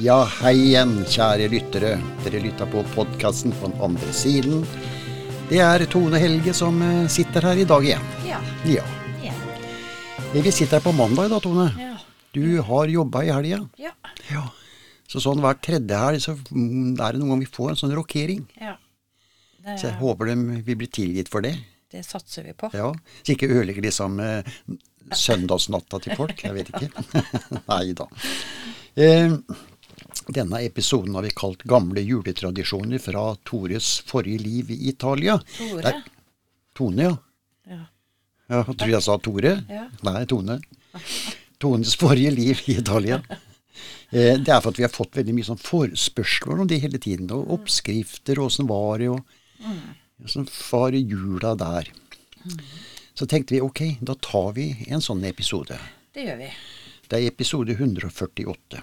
Ja, hei igjen, kjære lyttere. Dere lytter på podkasten på den andre siden. Det er Tone Helge som eh, sitter her i dag igjen. Ja. Ja. Ja. Vi sitter her på mandag da, Tone. Ja. Du har jobba i helga. Ja. Ja. Så sånn hver tredje helg så mm, er det noen gang vi får en sånn rokering. ja. Det, Så jeg håper de vil bli tilgitt for det. det satser vi på. Ja. Så ikke ødelegger liksom eh, søndagsnatta til folk. Jeg vet ikke. Nei da. Eh, denne episoden har vi kalt 'Gamle juletradisjoner fra Tores forrige liv i Italia'. Tore? Det er- Tone, ja. Ja. ja tror jeg sa Tore. Ja. Nei, Tone. Tones forrige liv i Italia. Eh, det er for at vi har fått veldig mye sånn forspørsler om det hele tiden. Og oppskrifter, og åssen var det, og åssen var jula der. Så tenkte vi ok, da tar vi en sånn episode. Det gjør vi. Det er episode 148.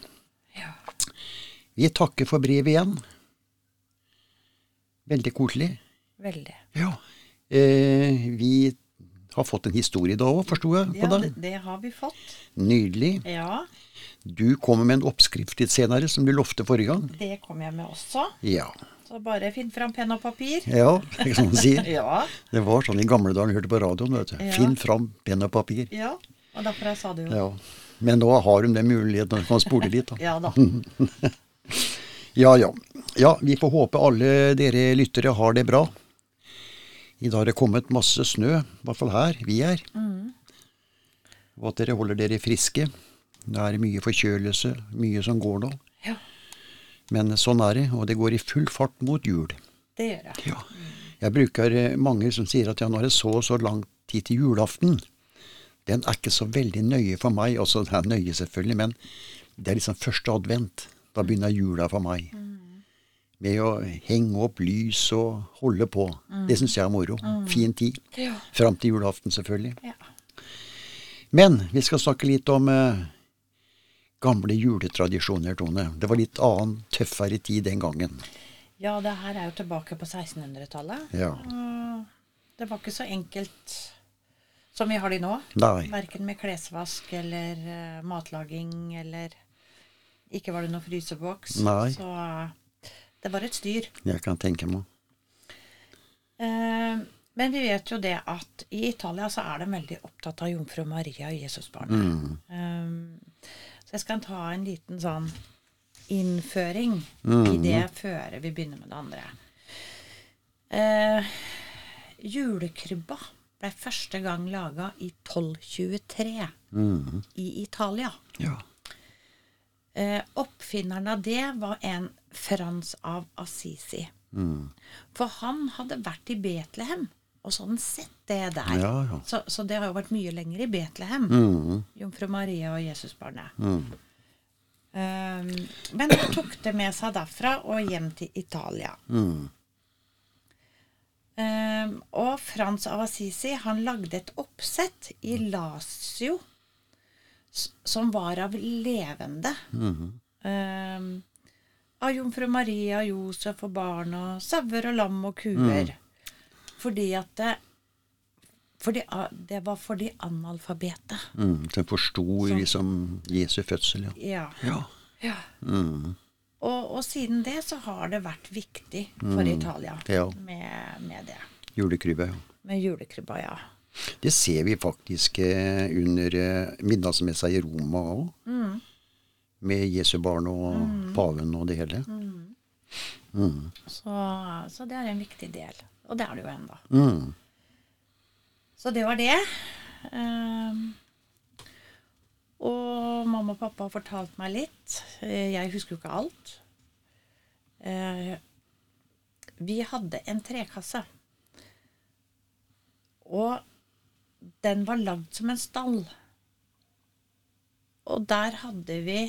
Ja. Vi takker for brevet igjen. Veldig koselig. Veldig. Ja. Eh, vi har fått en historie da òg, forsto jeg på Ja, det. det, har vi fått. Nydelig. Ja. Du kommer med en oppskrift litt senere, som du lovte forrige gang. Det kom jeg med også. Ja. Så bare finn fram penn og papir. Ja, det som man sier. Ja. Det var sånn i gamle dager, hørte på radioen, vet du. Ja. Finn fram penn og papir. Ja. Og derfor jeg sa det jo. Ja. Men nå har hun den muligheten, så kan spole litt, da. Ja da. Ja, ja. Ja, vi får håpe alle dere lyttere har det bra. I dag har det kommet masse snø, i hvert fall her vi er. Og at dere holder dere friske. Det er mye forkjølelse, mye som går nå. Ja. Men sånn er det, og det går i full fart mot jul. Det gjør jeg. Ja. Jeg bruker eh, mange som sier at ja, nå er det så og så lang tid til julaften. Den er ikke så veldig nøye for meg. Altså, det er nøye selvfølgelig, men det er liksom første advent. Da begynner jula for meg. Med å henge opp lys og holde på. Det syns jeg er moro. Fin tid. Ja. Fram til julaften, selvfølgelig. Ja. Men vi skal snakke litt om eh, gamle juletradisjoner, Tone. Det var litt annen, tøffere tid den gangen. ja, det her er jo tilbake på 1600-tallet. Ja. Det var ikke så enkelt som vi har det nå. Nei. Verken med klesvask eller uh, matlaging eller Ikke var det noe fryseboks. Nei. Så eh, det var et styr. Jeg kan tenke meg. Eh, men vi vet jo det at i Italia så er de veldig opptatt av jomfru Maria og Jesusbarnet. Eh, så jeg skal ta en liten sånn innføring i det før vi begynner med det andre. Eh, julekrybba ble første gang laga i 1223 i Italia. Ja. Eh, oppfinneren av det var en Frans av Assisi. For han hadde vært i Betlehem, og så hadde han sett det der. Ja, ja. Så, så det har jo vært mye lenger i Betlehem. Mm. Jomfru Maria og Jesusbarnet. Um, men han tok det med seg derfra og hjem til Italia. Mm. Um, og Frans av Assisi han lagde et oppsett i Lazio s- som var av levende. um, av jomfru Maria, Josef og barn og sauer og lam og kuer. Fordi at det, fordi, det var for de analfabete. Mm, den forsto liksom Jesu fødsel, ja. Ja. Ja. ja. Mm. Og, og siden det så har det vært viktig for Italia Ja. med, med det. Julekrybba, ja. Med julekrybba, ja. Det ser vi faktisk eh, under eh, middagsmessa i Roma òg. Mm. Med Jesu barn og paven og det hele. Så, så det er en viktig del. Og det er det jo ennå. Mm. Så det var det. Um, og mamma og pappa har fortalt meg litt. Eh, Jeg husker jo ikke alt. Vi hadde en trekasse. Og den var lagd som en stall. Og der hadde vi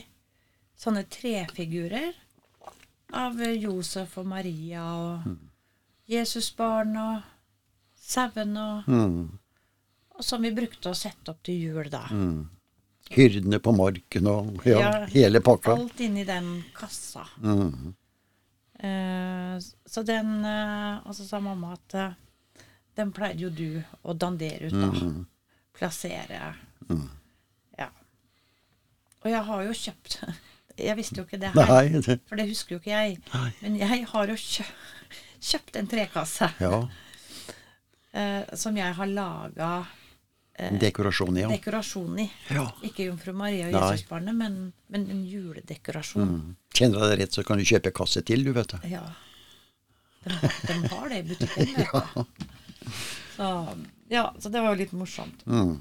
sånne trefigurer av Josef og Maria og Jesusbarn og sauen og, Mm. og som vi brukte å sette opp til jul da. Hyrdene på marken og ja, Ja, hele pakka. Alt inni den kassa. Mm. Eh, så den eh, Og så sa mamma at eh, den pleide jo du å dandere ut, da. Plassere. Ja. Og jeg har jo kjøpt jeg visste jo ikke det her. Nei, det, For det husker jo ikke jeg. Nei. Men jeg har jo kjøpt, kjøpt en trekasse ja. eh, som jeg har laga Dekorasjon, ja. dekorasjon i. Ja. Ikke Jomfru Maria og Nei. Jesusbarnet, men, men en juledekorasjon. Mm. Kjenner jeg deg rett, så kan du kjøpe kasse til, du, vet du. Ja. De, de har det i butikken, vet du. Så, ja, så det var jo litt morsomt. Mm.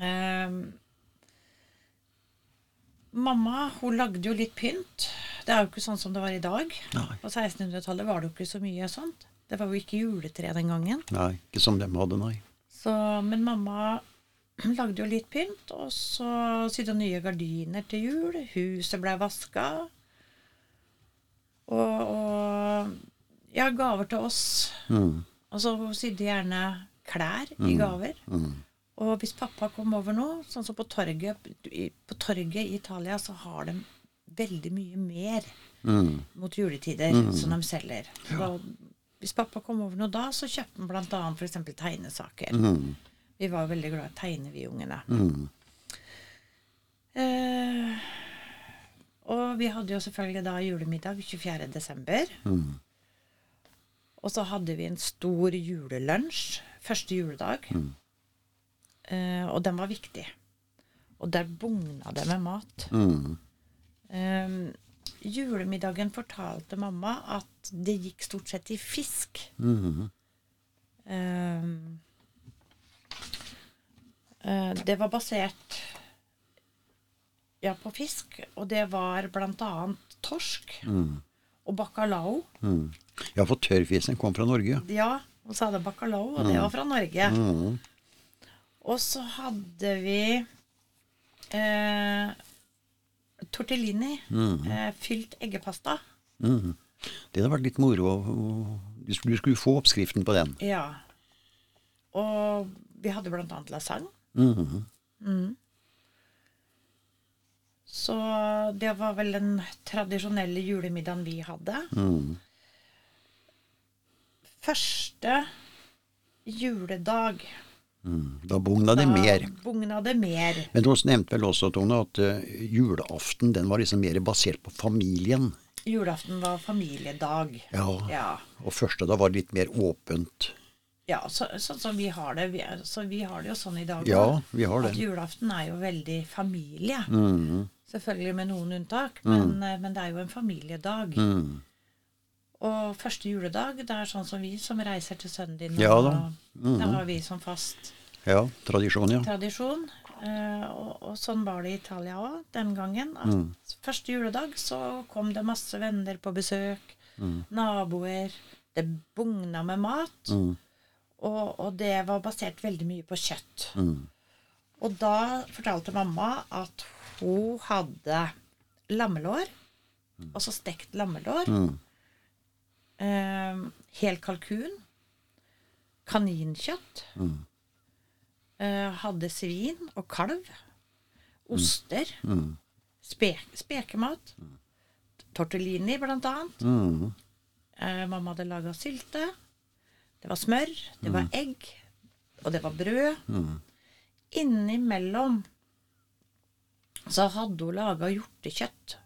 Ehm, mamma hun lagde jo litt pynt. Det er jo ikke sånn som det var i dag. Nei. På 1600-tallet var det jo ikke så mye sånt. Det var jo ikke juletre den gangen. Nei, ikke som dem hadde, nei. Så, men mamma lagde jo litt pynt, og så sydde hun nye gardiner til jul. Huset ble vaska. Og, og ja, gaver til oss. Mm. Og så hun sydde gjerne klær i gaver. Mm. Og hvis pappa kom over nå, sånn som på torget, på torget i Italia, så har de veldig mye mer Mm. mot juletider som de selger. Da, hvis pappa kom over nå da, så kjøpte han annet f.eks. tegnesaker. Mm. Vi var veldig glad i å tegne, vi ungene. Mm. Eh, og vi hadde jo selvfølgelig da julemiddag 24. desember. Mm. Og så hadde vi en stor julelunsj første juledag. Eh, og den var viktig. Og der bugna det med mat. Mm. Eh, julemiddagen fortalte mamma at det gikk stort sett i fisk. Mm. Eh, eh, det var basert ja, på fisk, og det var annet torsk Mm. Og bacalao. Mm. Ja, for tørrfisken kom fra Norge. Ja, og så hadde jeg bacalao, og det var fra Norge. Mm. Og så hadde vi eh, tortellini, eh, fylt eggepasta. Mm. Det hadde vært litt moro. Du skulle, du skulle få oppskriften på den. Ja. Og vi hadde annet lasagne. Mm. Så det var vel den tradisjonelle julemiddagen vi hadde. Mm. Første juledag Mm. Da bugna det mer. Bugna det mer. Men du nevnte vel også, Tone, at eh, julaften den var liksom mer basert på familien. Julaften var familiedag. Ja. Ja. Og første da var det litt mer åpent. Ja, så, sånn som vi har det. Vi, så vi har det jo sånn i dag Ja, vi har det. At julaften er jo veldig familie. Mm. Selvfølgelig med noen unntak, men, eh, men det er jo en familiedag. Mm. Og første juledag, det er sånn som vi som reiser til sønnen din. Ja da. Mhm. Det har vi som fast Ja, tradisjon, ja. tradisjon. Uh, og, og sånn var det i Italia òg den gangen. At Mm. første juledag så kom det masse venner på besøk. Mm. Naboer. Det bugna med mat. Mm. Og, og det var basert veldig mye på kjøtt. Mm. Og da fortalte mamma at hun hadde lammelår, altså stekt lammelår, Mm. eh, hel kalkun, kaninkjøtt, Mm. eh, hadde svin og kalv, oster, Mm. spe spekemat, tortellini blant annet. Mm. Eh, mamma hadde laga sylte. Det var smør, det var egg, og det var brød. Mm. Innimellom så hadde hun laga hjortekjøtt.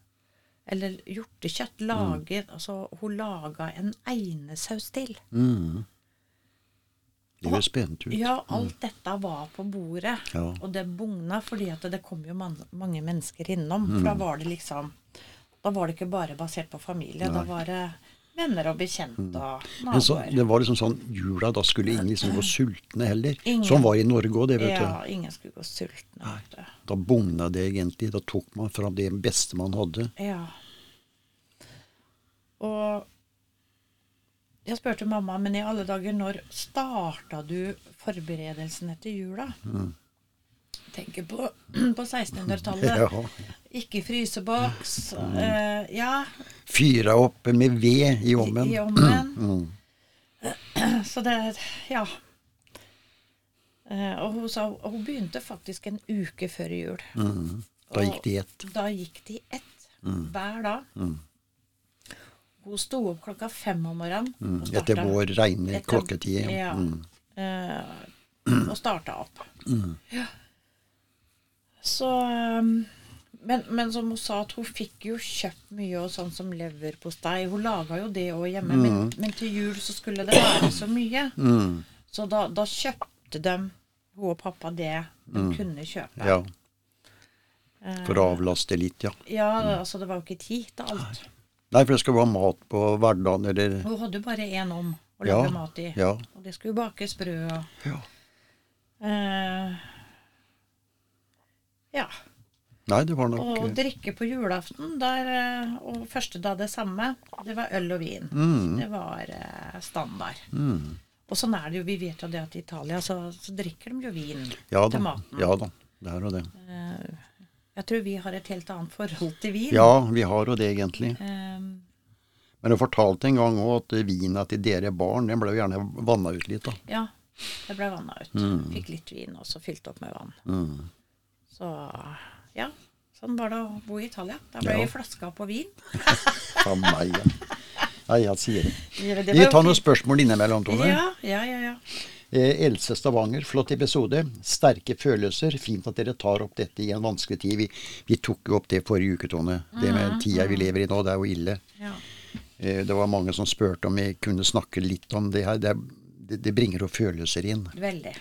Eller hjortekjøtt laget Altså, hun laga en einesaus til. Mm. Det høres spent ut. Ja, alt dette var på bordet. Ja. Og det bugna fordi at det kom jo man, mange mennesker innom. For da var det liksom Da var det ikke bare basert på familie. Da var det venner og bekjente og Men så, det var liksom sånn jula, da skulle ingen liksom gå sultne heller. Ingen. Sånn var i Norge òg, det, vet Ja, ingen skulle gå sultne. du. du. Da bugna det egentlig. Da tok man fram det beste man hadde. Ja. Og jeg spurte mamma, men i alle dager, når starta du forberedelsene til jula? Tenker på, på 1600-tallet. Ja. Ikke fryseboks. Uh, ja, Fyra opp med ved i ovnen. i ovnen. Mm. Så det Ja. Uh, og hun sa hun begynte faktisk en uke før jul. Mm. Da gikk de i ett. Da gikk de i ett hver dag. Mm. Hun sto opp klokka fem om morgenen. Mm. Etter vår reine klokketid. Ja. Mm. Eh, og starta opp. Ja. Så um, Men, men som hun sa, at hun fikk jo kjøpt mye og sånn som leverpostei. Hun laga jo det òg hjemme, men, men til jul så skulle det være så mye. Mm. Så da, da kjøpte de, hun og pappa, det de kunne kjøpe. Ja. For å avlaste litt, ja. Ja, altså det var jo ikke tid til alt. Nei, for det skal være mat på hverdagen, eller Hun hadde jo bare én om å Ja, lage mat i. ja. Og det skulle jo bakes brød og Ja. eh, Ja. Nei, det var nok Og eh, drikke på julaften, der, eh, og første dag det samme, det var øl og vin. Mm. Det var standard. standard. Og sånn er det jo. Vi vet jo det at i Italia så, så drikker de jo vin Ja til maten. Ja da. Det er jo det. Jeg tror vi har et helt annet forhold til vin. Ja, vi har jo det, egentlig. Um, Men du fortalte en gang òg at vina til dere barn, den ble jo gjerne vanna ut litt, da. ja, det ble vanna ut. Mm. Fikk litt vin, og så fylt opp med vann. Så ja, sånn var det å bo i Italia. Da ble Ja. vi flaska på vin. Faen meg, ja. Nei, jeg sier det. Ja, det Vi tar noen spørsmål innimellom, Tone. Ja, ja, ja. ja. Eh, Else Stavanger, flott episode. Sterke følelser. Fint at dere tar opp dette i en vanskelig tid. Vi, vi tok jo opp det forrige uke, Tone. Det med tida vi lever i nå, det er jo ille. ja. Eh, Det var mange som spurte om vi kunne snakke litt om det her. Det, det, det bringer jo følelser inn. Veldig.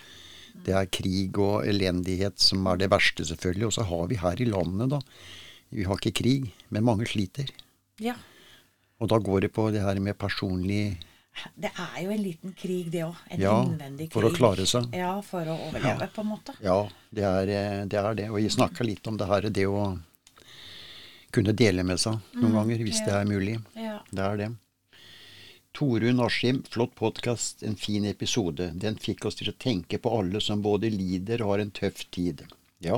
Det er krig og elendighet som er det verste, selvfølgelig. Og så har vi her i landet, da Vi har ikke krig, men mange sliter. Ja. Og da går det på det her med personlig Det er jo en liten krig, det òg. En Ja, innvendig krig. for å klare seg. Ja, for å overleve, på en måte. Ja, det er eh, det. Er det. Og vi snakka litt om det her, det å kunne dele med seg noen ganger, hvis det er mulig. Ja. Det er det. Torunn Askim, flott podkast, en fin episode. Den fikk oss til å tenke på alle som både lider og har en tøff tid. Ja.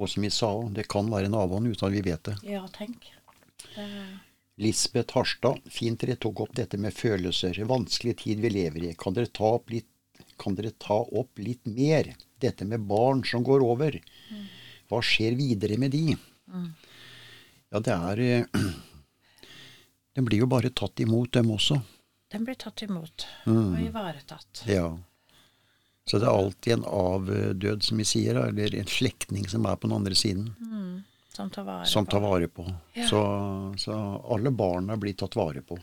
Og som vi sa, det kan være en avhånd uten at vi vet det. ja, tenk. Det, Lisbeth Harstad, fint dere tok opp dette med følelser. Vanskelig tid vi lever i. Kan dere ta opp litt, ta opp litt mer? Dette med barn som går over. Hva skjer videre med de? Ja, det er eh, De blir jo bare tatt imot, dem også. den blir tatt imot Mm. og ivaretatt. Ja. Så det er alltid en avdød, som vi sier, eller en slektning som er på den andre siden, Som tar vare som tar på. vare på. Ja. Så, så alle barna blir tatt vare på.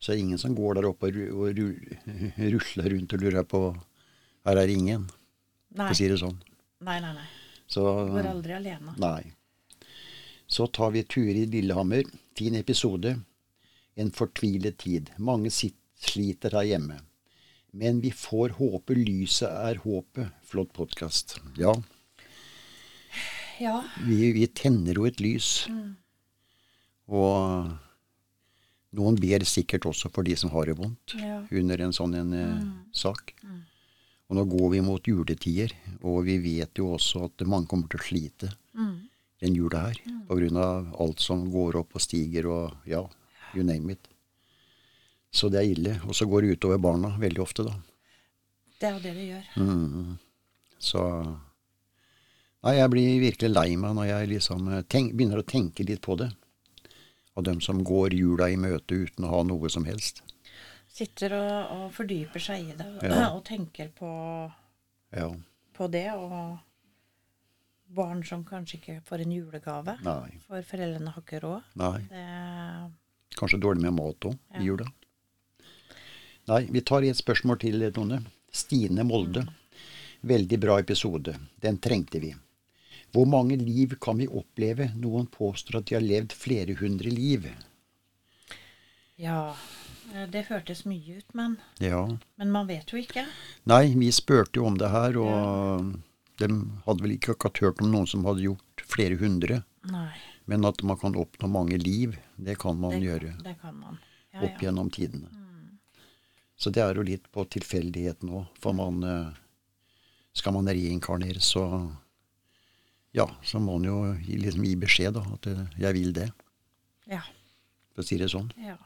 Så det er ingen som går der oppe og, og rusler rundt og lurer på Her er ingen, Nei. for å si det sånn. nei, nei, nei. Så, Går aldri alene. nei. Så tar vi Turid Lillehammer. Fin episode. En fortvilet tid. Mange sliter her hjemme. Men vi får håpe lyset er håpet. Flott podkast. Ja, Ja. vi, vi tenner jo et lys. Og noen ber sikkert også for de som har det vondt Ja. under en sånn en, mm. sak. Og nå går vi mot juletider, og vi vet jo også at mange kommer til å slite den jula her. Av alt som går opp og stiger og ja, you name it. Så det er ille. Og så går det utover barna veldig ofte, da. Det er jo det det gjør. Mm. Så Nei, jeg blir virkelig lei meg når jeg liksom tenk, begynner å tenke litt på det. Av dem som går jula i møte uten å ha noe som helst. Sitter og, og fordyper seg i det Ja. og tenker på, Ja. på det. Og barn som kanskje ikke får en julegave, Nei. for foreldrene har ikke råd. Nei. Det, Kanskje dårlig med mat òg Ja. i jula. Nei, vi tar et spørsmål til, Tone. Stine Molde. Veldig bra episode. Den trengte vi. Hvor mange liv kan vi oppleve? Noen påstår at de har levd flere hundre liv. ja, det hørtes mye ut, men, Ja. men man vet jo ikke. Nei, vi spurte jo om det her, og de hadde vel ikke akkurat hørt om noen som hadde gjort flere hundre. Nei, Men at man kan oppnå mange liv, det kan man det, gjøre det kan man. Ja, opp gjennom tidene. Så det er jo litt på tilfeldighet nå, for man eh, Skal man reinkarnere, så Ja, så må man jo liksom gi beskjed, da, at eh, 'jeg vil det', Ja, for å si det sånn. ja.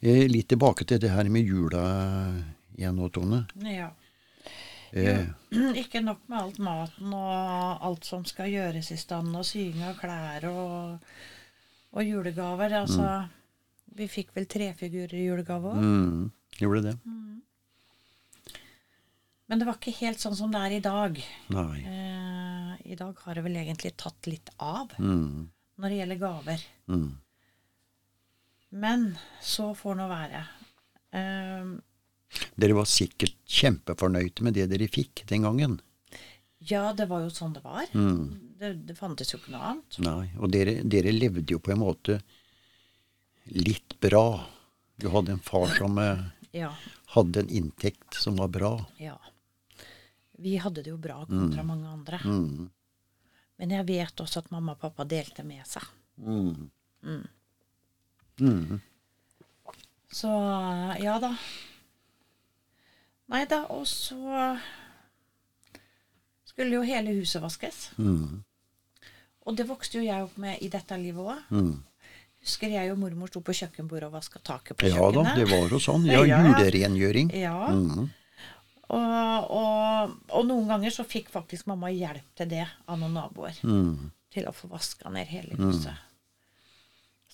Eh, litt tilbake til det her med jula igjen nå, Tone. ja. Eh, Ikke nok med alt maten og alt som skal gjøres i stand, og sying av klær og, og julegaver. Altså, vi fikk vel trefigurer i julegave òg. mm, gjorde det? Men det var ikke helt sånn som det er i dag. Nei. Eh, I dag har det vel egentlig tatt litt av Mm. når det gjelder gaver. Mm. Men så får nå være. Ehm, Dere var sikkert kjempefornøyde med det dere fikk den gangen. ja, det var jo sånn det var. Mm. Det, det fantes jo ikke noe annet. Nei, og dere, dere levde jo på en måte litt bra. Du hadde en far som eh, Ja. hadde en inntekt som var bra. ja. Vi hadde det jo bra kontra mange andre. Mm. Men jeg vet også at mamma og pappa delte med seg. Mm. Mm. Så ja da. Nei da, og så skulle jo hele huset vaskes. Mm. Og det vokste jo jeg opp med i dette livet òg. Mm. Husker jeg og mormor sto på kjøkkenbordet og vaska taket på Ja da, det var jo sånn. Ja, Ja, ja. julerengjøring. Ja, Mm. og, og, og noen ganger så fikk faktisk mamma hjelp til det av noen naboer. Mm. Til å få vaska ned hele huset.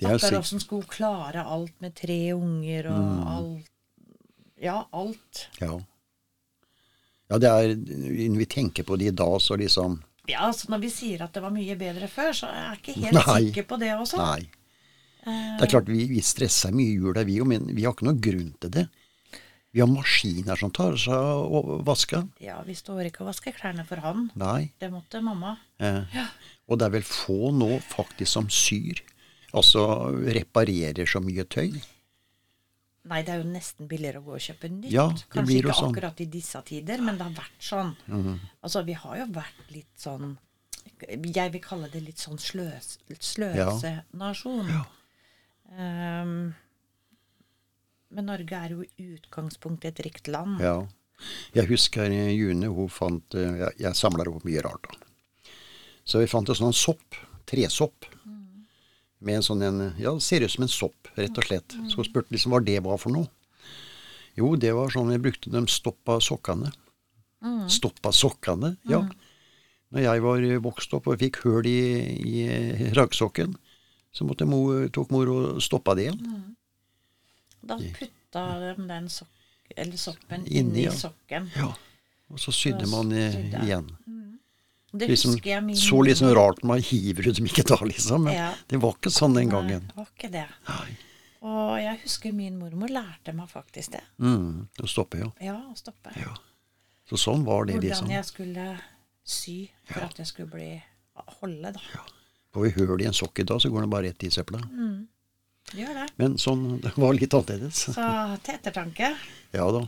Det er Stakkar åssen skulle hun klare alt med tre unger og Mm. alt Ja, alt. Ja. ja, det er Når vi tenker på det i dag, så liksom Ja, altså Når vi sier at det var mye bedre før, så er jeg ikke helt Nei. sikker på det også. Nei. Eh, Det er klart, vi, vi stresser mye i jula, vi òg, men vi har ikke noen grunn til det. Vi har maskiner som tar seg av å vaske. Ja, vi står ikke og vasker klærne for han. Nei. Det måtte mamma. Eh, og det er vel få nå faktisk som syr. Altså reparerer så mye tøy. Nei, det er jo nesten billigere å gå og kjøpe nytt. Ja, det Kanskje blir jo ikke sånn. akkurat i disse tider, men det har vært sånn. Altså, vi har jo vært litt sånn Jeg vil kalle det litt sånn sløs, sløsenasjon. Ja. Ehm, men Norge er jo i utgangspunktet et rikt land. Ja. Jeg husker i June, hun fant eh, Jeg, jeg samler opp mye rart, da. Så vi fant en sånn sopp. Tresopp. Med en sånn en Ja, det ser ut som en sopp, rett og slett. Så spurte liksom hva det var for noe. Jo, det var sånn vi brukte dem stoppa sokkene. Stoppa sokkene, ja. Når jeg var vokst opp og fikk høl i, i raggsokken, så måtte mor, tok mor og stoppa det igjen. Da putta de den sok eller soppen Inni, inni ja. sokken. Ja. Og så sydde man eh, Sydde. igjen. Det liksom, husker jeg min så litt sånn rart man hiver ut ikke da, liksom. Men Ja. det var ikke sånn den gangen. Nei, det var ikke det. Nei. Og jeg husker min mormor lærte meg faktisk det. Mm, å stoppe, ja. Ja, å stoppe. ja. Så sånn var det, Hvordan liksom. jeg skulle sy for at jeg skulle bli holde, da. Får vi høl i en sokk i dag, så går den bare rett i søpla. Gjør det. Men sånn, det var litt annerledes. Så til ettertanke Ja da.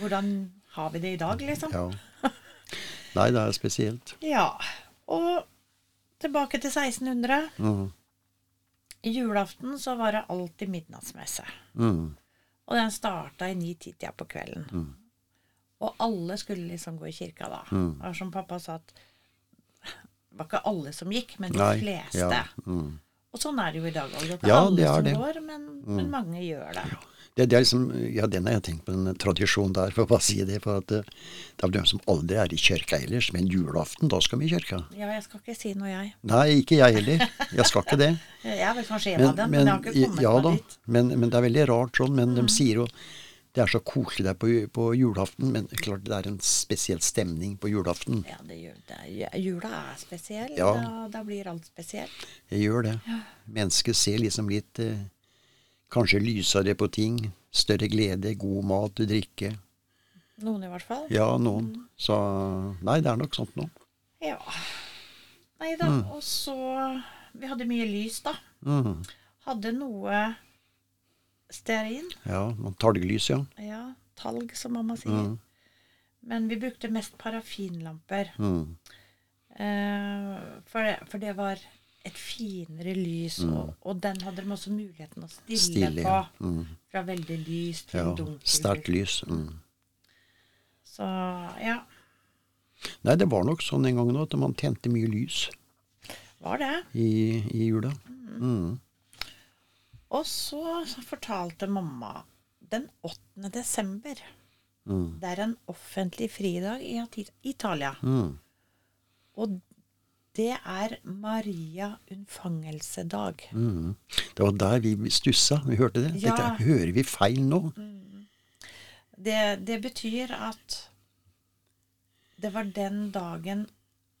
hvordan har vi det i dag, liksom? Ja. Nei, det er spesielt. Ja. Og tilbake til 1600. Mm. I julaften så var det alltid midnattsmesse. Mm. Og den starta i ni-tida på kvelden. Og alle skulle liksom gå i kirka da. Mm. Det var som pappa sa at det var ikke alle som gikk, men de Nei. fleste. Ja. Mm. Og sånn er det jo i dag òg. Det er ikke Ja, alle det som det. Mm. går, men, men mange gjør det. Det, det er liksom, ja, den har jeg tenkt på, den tradisjonen der, for å bare si det. For at eh, det er de som aldri er i kirka ellers, men julaften, da skal vi i kirka. Ja, jeg skal ikke si noe, jeg. Nei, ikke jeg heller. Jeg skal ikke det. Jeg er vel kanskje en av dem, men, jeg har ikke kommet ja meg da, dit. men, men det er veldig rart sånn. Men Mm. de sier jo det er så koselig der på, på julaften, men klart det er en spesiell stemning på julaften. Ja, det gjør det. Jula er spesiell. Ja. Da, da blir alt spesielt. Det gjør det. Mennesket ser liksom litt eh, Kanskje lysere på ting. Større glede, god mat, drikke. Noen i hvert fall. Ja, noen. Så Nei, det er nok sånt noe. Ja. Nei da. Og så Vi hadde mye lys, da. Mm. Hadde noe stearin. Ja, noen talglys, ja. Ja, talg, som mamma sier. Mm. Men vi brukte mest parafinlamper. Mhm. Eh, for, det, for det var et finere lys, og, og den hadde de også muligheten å stille, Mm. Stille, på. ja. Mhm. Fra veldig lys til ja. dunkelt. Sterkt lys. Mm. Så ja, Nei, det var nok sånn en gang nå at man tjente mye lys var det. i, i jula. Mhm. Og så fortalte mamma den 8. desember. Det er en offentlig fridag i Italia. Og det er Maria unnfangelsedag. Mm. Det var der vi stussa. Vi hørte det. Ja. Dette, hører vi feil nå? Det, det betyr at det var den dagen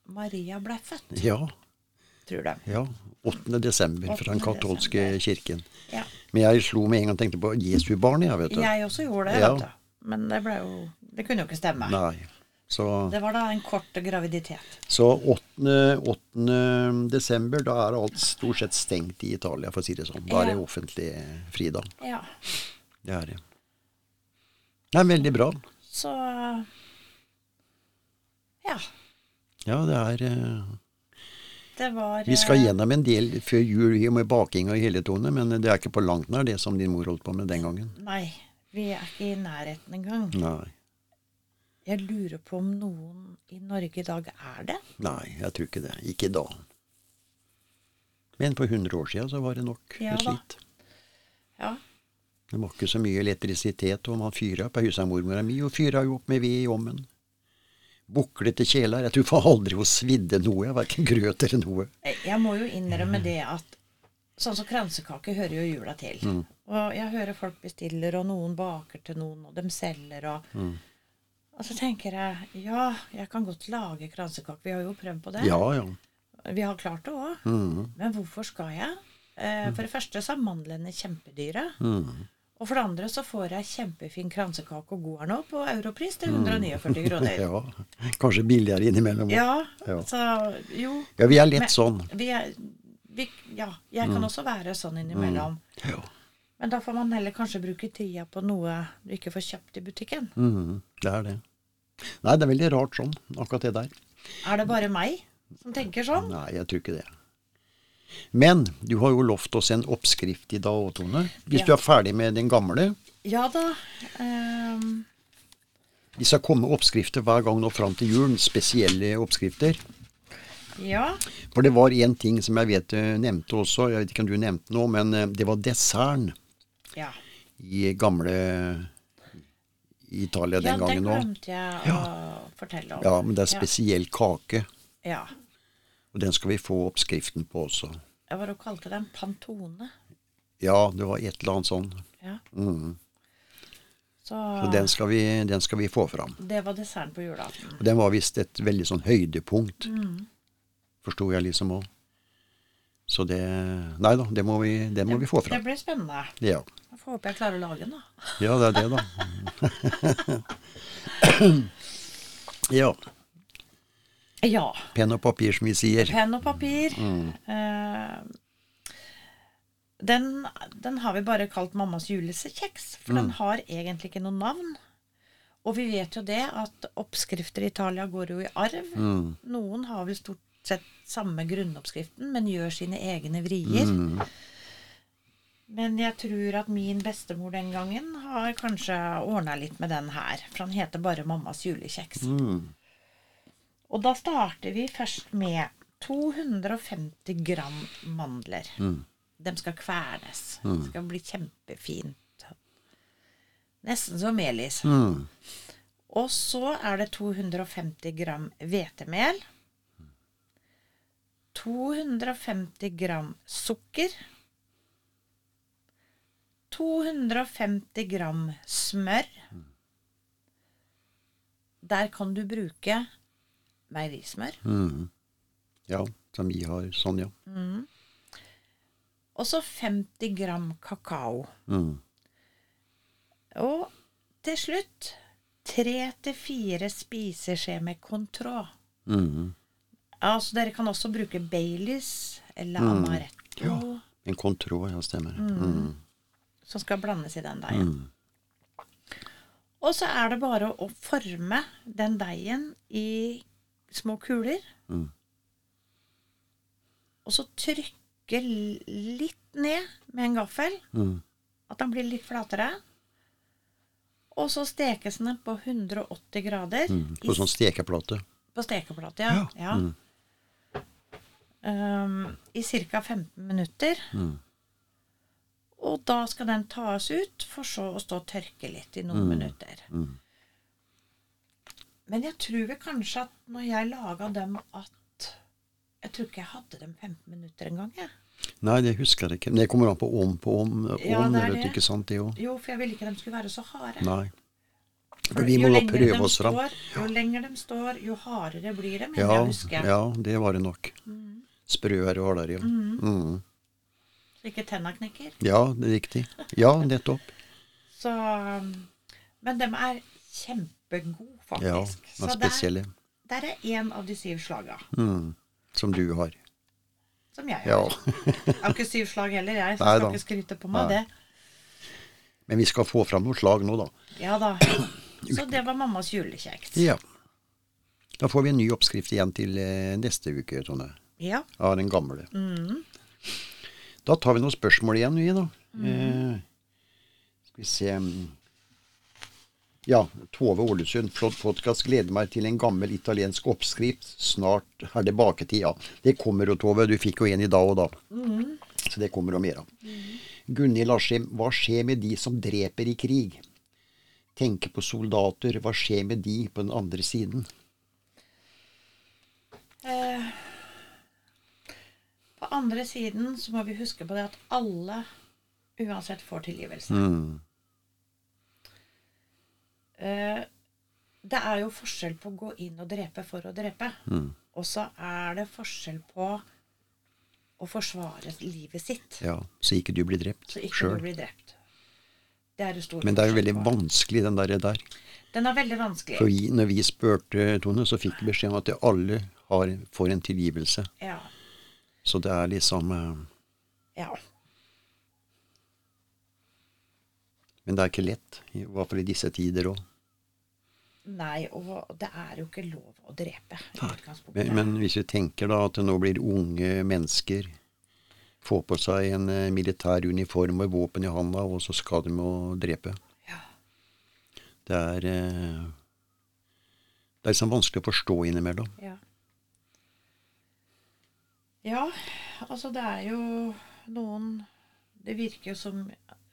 Maria ble født, Ja. tror de. ja. 8. desember fra den katolske desember. kirken. Ja. Men jeg slo med en gang og tenkte på Jesu barn, jeg, vet du. Jeg også gjorde det, Ja. vet du. Men det jo Det kunne jo ikke stemme. Nei. Så, Det var da en kort graviditet. så 8. 8. desember, da er alt stort sett stengt i Italia, for å si det sånn. Da er det offentlig fridag. Ja. Det er det. Det er veldig bra. Så Ja. Ja, det er eh, Det var Vi skal eh, gjennom en del før jul med baking og hele tone, men det er ikke på langt nær det som din mor holdt på med den gangen. Nei, vi er ikke i nærheten engang. Nei. Jeg lurer på om noen i Norge i dag er det. Nei, jeg tror ikke det. Ikke da. Men for 100 år siden så var det nok Ja slikt. Ja. Det var ikke så mye elektrisitet, og man fyra på huset mormora mi, og fyra jo opp med ved i ommen. Buklete kjeler. Jeg tror aldri hun svidde noe, verken grøt eller noe. Jeg jeg må jo innrømme det at sånn som kransekake hører jo jula til. Mm. Og jeg hører folk bestiller, og noen baker til noen, og de selger, og Mm. Og så tenker jeg ja, jeg kan godt lage kransekake. Vi har jo prøvd på det. Ja, ja. Vi har klart det òg. Mm. Men hvorfor skal jeg? Eh, for det første så er mandlene kjempedyre. Mm. Og for det andre så får jeg kjempefin kransekake og god er nå på Europris til 149 kroner. ja. Kanskje billigere innimellom. Ja, Ja. så jo. Ja, vi er lett Men- sånn. Vi er, vi, ja, jeg Mm. kan også være sånn innimellom. Ja. Men da får man heller kanskje bruke tida på noe du ikke får kjøpt i butikken. Mm, Det er det. Nei, det er veldig rart sånn, akkurat det der. Er det bare meg som tenker sånn? Nei, jeg tror ikke det. Men du har jo lovt oss en oppskrift i dag òg, Tone. Hvis Ja. du er ferdig med den gamle. Ja da. Um... Vi skal komme oppskrifter hver gang nå fram til julen. Spesielle oppskrifter. ja. For det var én ting som jeg vet du nevnte også, jeg vet ikke om du nevnte noe, men eh, det var desserten Ja. i gamle Italia den ja, den gangen òg. glemte jeg å fortelle om. Ja, men det er spesiell kake. Ja. Og den skal vi få oppskriften på også. Jeg var og kalte den pantone. Ja, det var et eller annet sånn. Ja. Mm. Så, Så den skal, vi, den skal vi få fram. det var desserten på julaften. Og den var visst et veldig sånn høydepunkt. Mm. Forsto jeg liksom òg. Så det Nei da, det må vi, det må vi få Det blir spennende. Ja. Jeg får håpe jeg klarer å lage den, da. ja, det er det, da. ja. Ja. Penn og papir, som vi sier. Penn og papir. Mm. Uh, den, den har vi bare kalt mammas julesekjeks, for Mm. den har egentlig ikke noe navn. Og vi vet jo det at oppskrifter i Italia går jo i arv. Mm. Noen har vel stort sett samme grunnoppskriften, men gjør sine egne vrier. Mm. Men jeg tror at min bestemor den gangen har kanskje ordna litt med den her. For han heter bare Mammas julekjeks. Mm. Og da starter vi først med 250 gram mandler. Mm. De skal kvernes. Det skal bli kjempefint. Nesten som melis. Mm. Og så er det 250 gram hvetemel. 250 gram sukker. 250 gram smør. Der kan du bruke meierismør. Mm. Ja, som vi har sånn, ja. Og så 50 gram kakao. Mm. Og til slutt tre til fire spiseskjeer med Contrå. Mm. Altså, dere kan også bruke Baileys eller Amaretto, Ja. En kontro, ja, stemmer. Mm. som skal blandes i den deigen. Og så er det bare å forme den deigen i små kuler. Mm. Og så trykke litt ned med en gaffel, Mm. at den blir litt flatere. Og så stekes den på 180 grader Mm. På sånn stekeplate. På stekeplate, ja. ja. Mm. Um, I ca. 15 minutter. Mm. Og da skal den tas ut, for så å stå og tørke litt i noen minutter. Mm. Men jeg tror vel kanskje at når jeg laga dem at Jeg tror ikke jeg hadde dem 15 minutter engang, jeg. Nei, det husker jeg ikke. Men det kommer an på om på om. Ja, om det vet du, ikke sant, det òg. Jo, for jeg ville ikke de skulle være så harde. Nei. For Vi må jo prøve oss fram. Står, jo lenger de står, jo hardere blir de, Ja, ja, det var det nok. Mm. Sprøere og hardere, ja. Mm. Så ikke tenna knekker. Ja, det er riktig. Ja, nettopp. Så Men de er kjempegode, faktisk. Ja, Så er spesielle. der er én av de syv slaga Mm. Som du har. som jeg har. Ja. Jeg har ikke syv slag heller, jeg, så Nei skal da. ikke skryte på meg Nei. det. Men vi skal få fram noen slag nå, da. Ja da. Så det var mammas julekjeks. Ja. Da får vi en ny oppskrift igjen til eh, neste uke, Tone. Ja. Av den gamle. Mm. Da tar vi noen spørsmål igjen, vi, da. Eh, skal vi se Ja, Tove Ålesund, flott podkast. Gleder meg til en gammel italiensk oppskrift. Snart er det baketid. Ja, det kommer jo, Tove. Du fikk jo en i dag og da. Så det kommer jo mer av. Gunhild Askim, hva skjer med de som dreper i krig? Tenke på soldater. Hva skjer med de på den andre siden? Eh, på andre siden så må vi huske på det at alle uansett får tilgivelse. Mm. Uh, det er jo forskjell på å gå inn og drepe for å drepe. Mm. Og så er det forskjell på å forsvare livet sitt, Ja, så ikke du blir drept sjøl. Men det er jo veldig på. vanskelig, den der. der. Den er veldig vanskelig. For vi, når vi spurte Tone, så fikk vi beskjed om at alle har, får en tilgivelse. Ja. Så det er liksom eh, ja. Men det er ikke lett, i hvert fall i disse tider òg. Nei, og det er jo ikke lov å drepe. Men, men hvis vi tenker da at det nå blir unge mennesker får på seg en eh, militær uniform og våpen i handa, og så skal de jo drepe. ja. Det er eh, Det er liksom vanskelig å forstå innimellom. Ja. Ja, altså det er jo noen Det virker jo som,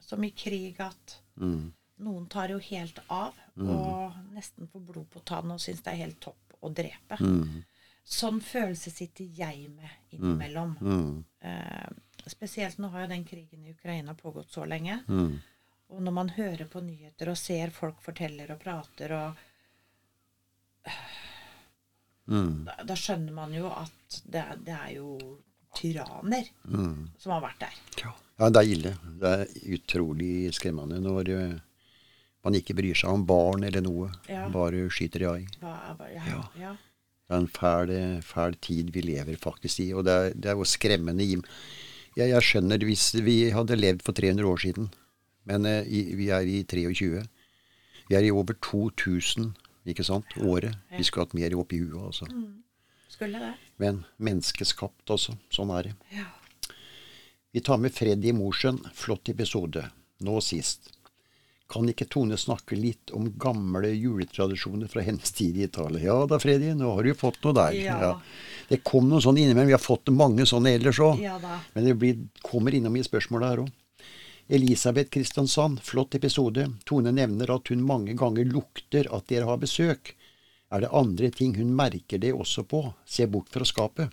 som i krig at Mm. noen tar jo helt av og nesten får blod på tann og syns det er helt topp å drepe. Mm. Sånn følelse sitter jeg med innimellom. Mm. Eh, spesielt nå har jo den krigen i Ukraina pågått så lenge. Mm. Og når man hører på nyheter og ser folk forteller og prater og Mm. da, da skjønner man jo at det, er- det er jo tyranner Mm. som har vært der. Ja. ja, det er ille. Det er utrolig skremmende når eh, man ikke bryr seg om barn eller noe. Ja. Bare skyter i ai. Ja, Ja. Det er en fæl, fæl tid vi lever faktisk i, og det er, det er jo skremmende. Jeg, jeg skjønner hvis vi hadde levd for 300 år siden, men eh, vi er i 23. Vi er i over 2000, ikke sant, året. Vi skulle hatt mer opp i huet, altså. Skulle det. Men menneskeskapt, altså. Sånn er det. Ja. Vi tar med Freddy Mosjøen. Flott episode. Nå sist. Kan ikke Tone snakke litt om gamle juletradisjoner fra hennes tid i Italia? Ja da, Freddy, nå har du fått noe der. Ja. Det kom noen sånne innimellom. Vi har fått mange sånne ellers òg. ja. Men det blir, kommer innom i spørsmålet her òg. Elisabeth Kristiansand, flott episode. Tone nevner at hun mange ganger lukter at dere har besøk. Er det andre ting hun merker det også på? Se bort fra skapet.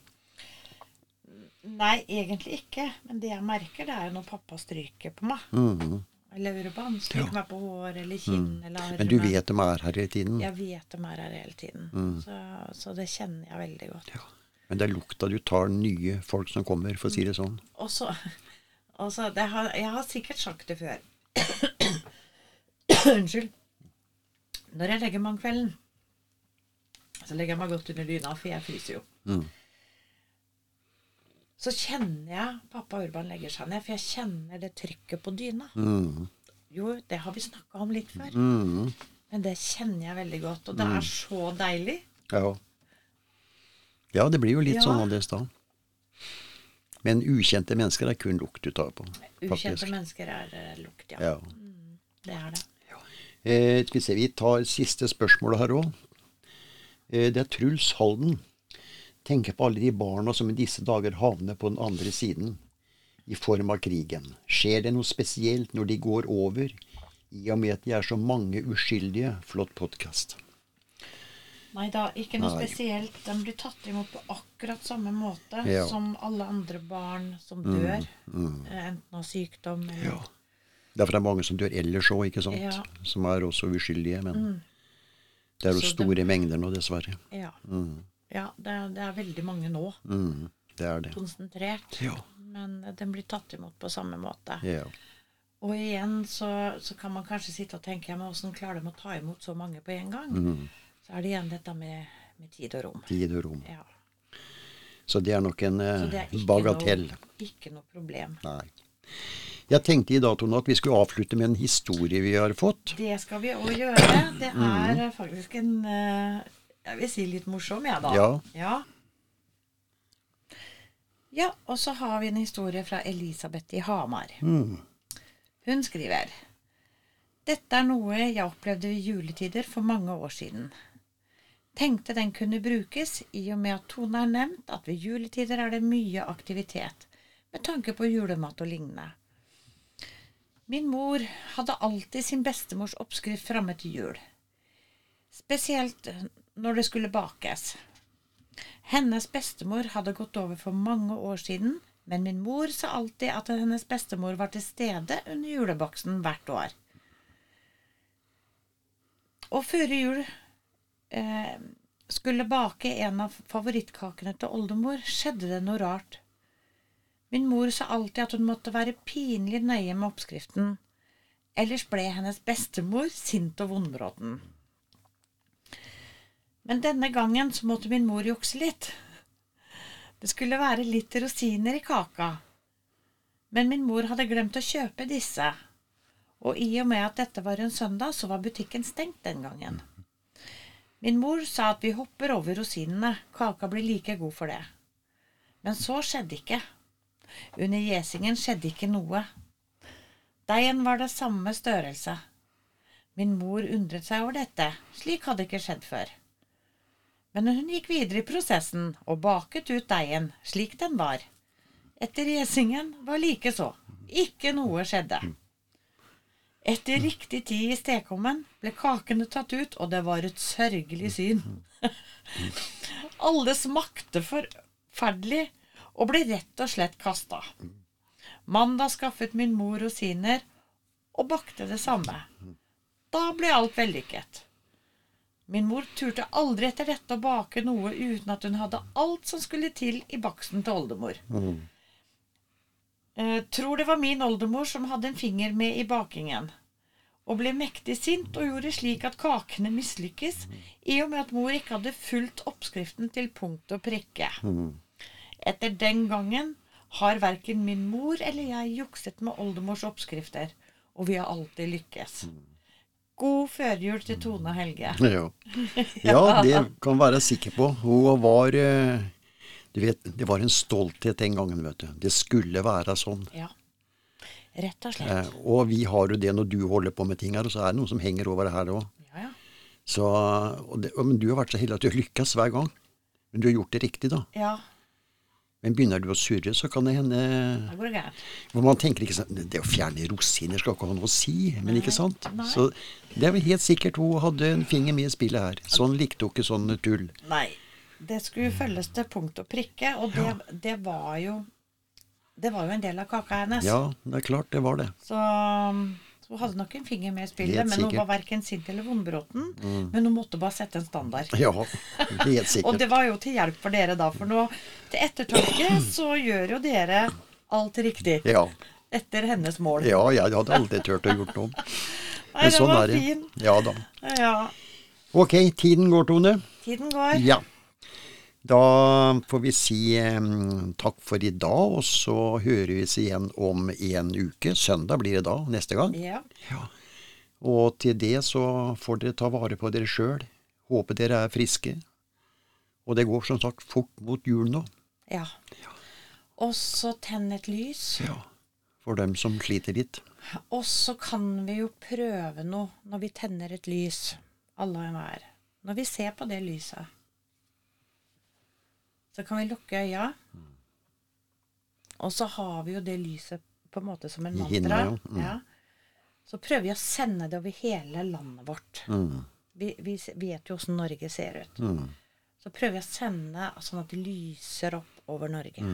Nei, egentlig ikke. Men det jeg merker, det er når pappa stryker på meg. Mm. Jeg lurer på han stryker meg på hår eller kinn eller armen. Men du vet de er her hele tiden. Jeg vet de er her hele tiden. Så, så det kjenner jeg veldig godt. Ja. Men det er lukta du tar nye folk som kommer, for å si det sånn. Og så, og så det har, Jeg har sikkert sagt det før. Unnskyld. Når jeg legger meg om kvelden, så legger jeg meg godt under dyna, for jeg fryser jo. Mm. Så kjenner jeg pappa Urban legger seg ned, for jeg kjenner det trykket på dyna. Mm. Jo, det har vi snakka om litt før, Mm. men det kjenner jeg veldig godt. Og det er så deilig. Ja. ja, det blir jo litt Ja. sånn annerledes da. Men ukjente mennesker er kun lukt du tar på. Ukjente faktisk. mennesker er eh, lukt, ja. Ja. Det er det. Eh, skal vi se, vi tar siste spørsmål her òg. Eh, det er Truls Halden. Tenker på alle de barna som i disse dager havner på den andre siden i form av krigen. Skjer det noe spesielt når de går over, i og med at de er så mange uskyldige? Flott podkast. Nei da, ikke noe Nei. spesielt. De blir tatt imot på akkurat samme måte Ja. som alle andre barn som dør. eh, Enten av sykdom eller Ja. Derfor er det mange som dør ellers òg, ikke sant? Ja. Som er også uskyldige. Men Det er jo Så store store mengder nå, dessverre. Ja. Mm. ja det, er, det er veldig mange nå. Mm. Det er det. Konsentrert. Ja. Men eh, den blir tatt imot på samme måte. ja. Og igjen så, så kan man kanskje sitte og tenke ja, men hvordan klarer de å ta imot så mange på en gang? Mm. Så er det igjen dette med, med tid og rom. Tid og rom. Ja. Så det er nok en eh, ikke bagatell. noe, ikke noe problem. Nei. Jeg tenkte i dag, Tone, at vi skulle avslutte med en historie vi har fått. Det skal vi òg gjøre. Det er Mm. faktisk en eh, Jeg vil si litt morsom, jeg, da. Ja. ja. Ja, og så har vi en historie fra Elisabeth i Hamar. Mm. Hun skriver Dette er noe jeg opplevde ved juletider for mange år siden. Tenkte den kunne brukes i og med at Tone har nevnt at ved juletider er det mye aktivitet med tanke på julemat og lignende. Min mor hadde alltid sin bestemors oppskrift framme til jul. Spesielt når det skulle bakes. Hennes bestemor hadde gått over for mange år siden, men min mor sa alltid at hennes bestemor var til stede under julebaksten hvert år. Og før jul eh, skulle bake en av favorittkakene til oldemor, skjedde det noe rart. Min mor sa alltid at hun måtte være pinlig nøye med oppskriften, ellers ble hennes bestemor sint og vondbråten. Men denne gangen så måtte min mor jukse litt. Det skulle være litt rosiner i kaka. Men min mor hadde glemt å kjøpe disse, og i og med at dette var en søndag, så var butikken stengt den gangen. Min mor sa at vi hopper over rosinene, kaka blir like god for det. Men så skjedde ikke. Under gjesingen skjedde ikke noe. Deigen var det samme størrelse. Min mor undret seg over dette, slik hadde ikke skjedd før. Men hun gikk videre i prosessen og baket ut deigen slik den var. Etter gjesingen var likeså. Ikke noe skjedde. Etter riktig tid i stekeovnen ble kakene tatt ut, og det var et sørgelig syn. Alle smakte forferdelig og ble rett og slett kasta. Mandag skaffet min mor rosiner og bakte det samme. Da ble alt vellykket. Min mor turte aldri etter dette å bake noe uten at hun hadde alt som skulle til i baksten til oldemor. Eh, tror det var min oldemor som hadde en finger med i bakingen, og ble mektig sint og gjorde slik at kakene mislykkes, i og med at mor ikke hadde fulgt oppskriften til punkt og prikke. Etter den gangen har verken min mor eller jeg jukset med oldemors oppskrifter, og vi har alltid lykkes. God førjul til Tone og Helge. Ja. ja, det kan være sikker på. Hun var eh, Du vet, det var en stolthet den gangen, vet du. Det skulle være sånn. Ja. Rett og slett. Eh, og vi har jo det når du holder på med ting her, og så er det noe som henger over det her òg. Ja, ja. Så, det, men du har vært så heldig at du har lykkes hver gang. Men du har gjort det riktig, da. Ja, Men begynner du å surre, så kan det hende da går det gærent. Man tenker ikke sånn Det å fjerne rosiner skal ikke ha noe å si, men ikke sant? nei. Så det er vel helt sikkert hun hadde en finger med i spillet her. Sånn likte hun ikke sånn tull. Nei. Det skulle følges til punkt og prikke, og det, det var jo Det var jo en del av kaka hennes. Ja, det er klart det var det. Så, så hun hadde nok en finger med i spillet, Helt men hun var verken sint eller vondbråten. Men hun måtte bare sette en standard. Ja, helt sikkert. Og det var jo til hjelp for dere, da, for nå til ettertanke så gjør jo dere alt riktig. Ja. Etter hennes mål. ja, jeg hadde aldri turt å gjort noe. Nei, Men sånn er det. fin. Ja da. Ja. Ok, tiden går, Tone. Tiden går. Ja. Da får vi si takk for i dag, og så hører vi oss igjen om en uke. Søndag blir det da, neste gang. Ja. Ja. Og til det så får dere ta vare på dere sjøl. Håper dere er friske. Og det går som sagt fort mot jul nå. ja. Og så tenn et lys. Ja. For dem som sliter litt. Og så kan vi jo prøve noe når vi tenner et lys, alle og enhver. Når vi ser på det lyset, så kan vi lukke øya. Og så har vi jo det lyset på en måte som en mantra. Mm. Ja. Så prøver vi å sende det over hele landet vårt. Mm. Vi, vi vet jo åssen Norge ser ut. Mm. Så prøver vi å sende sånn at det lyser opp over Norge.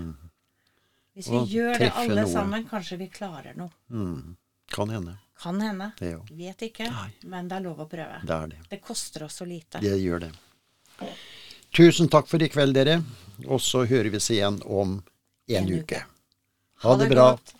Hvis vi Mm. Og gjør det alle noe. sammen, kanskje vi klarer noe. Mm. Kan hende. Kan hende. Vet ikke. Nei. Men det er lov å prøve. Det det. Det koster oss så lite. Det gjør det. Tusen takk for i kveld, dere. Og så hører vi oss igjen om en, En uke. uke. Ha det bra. godt.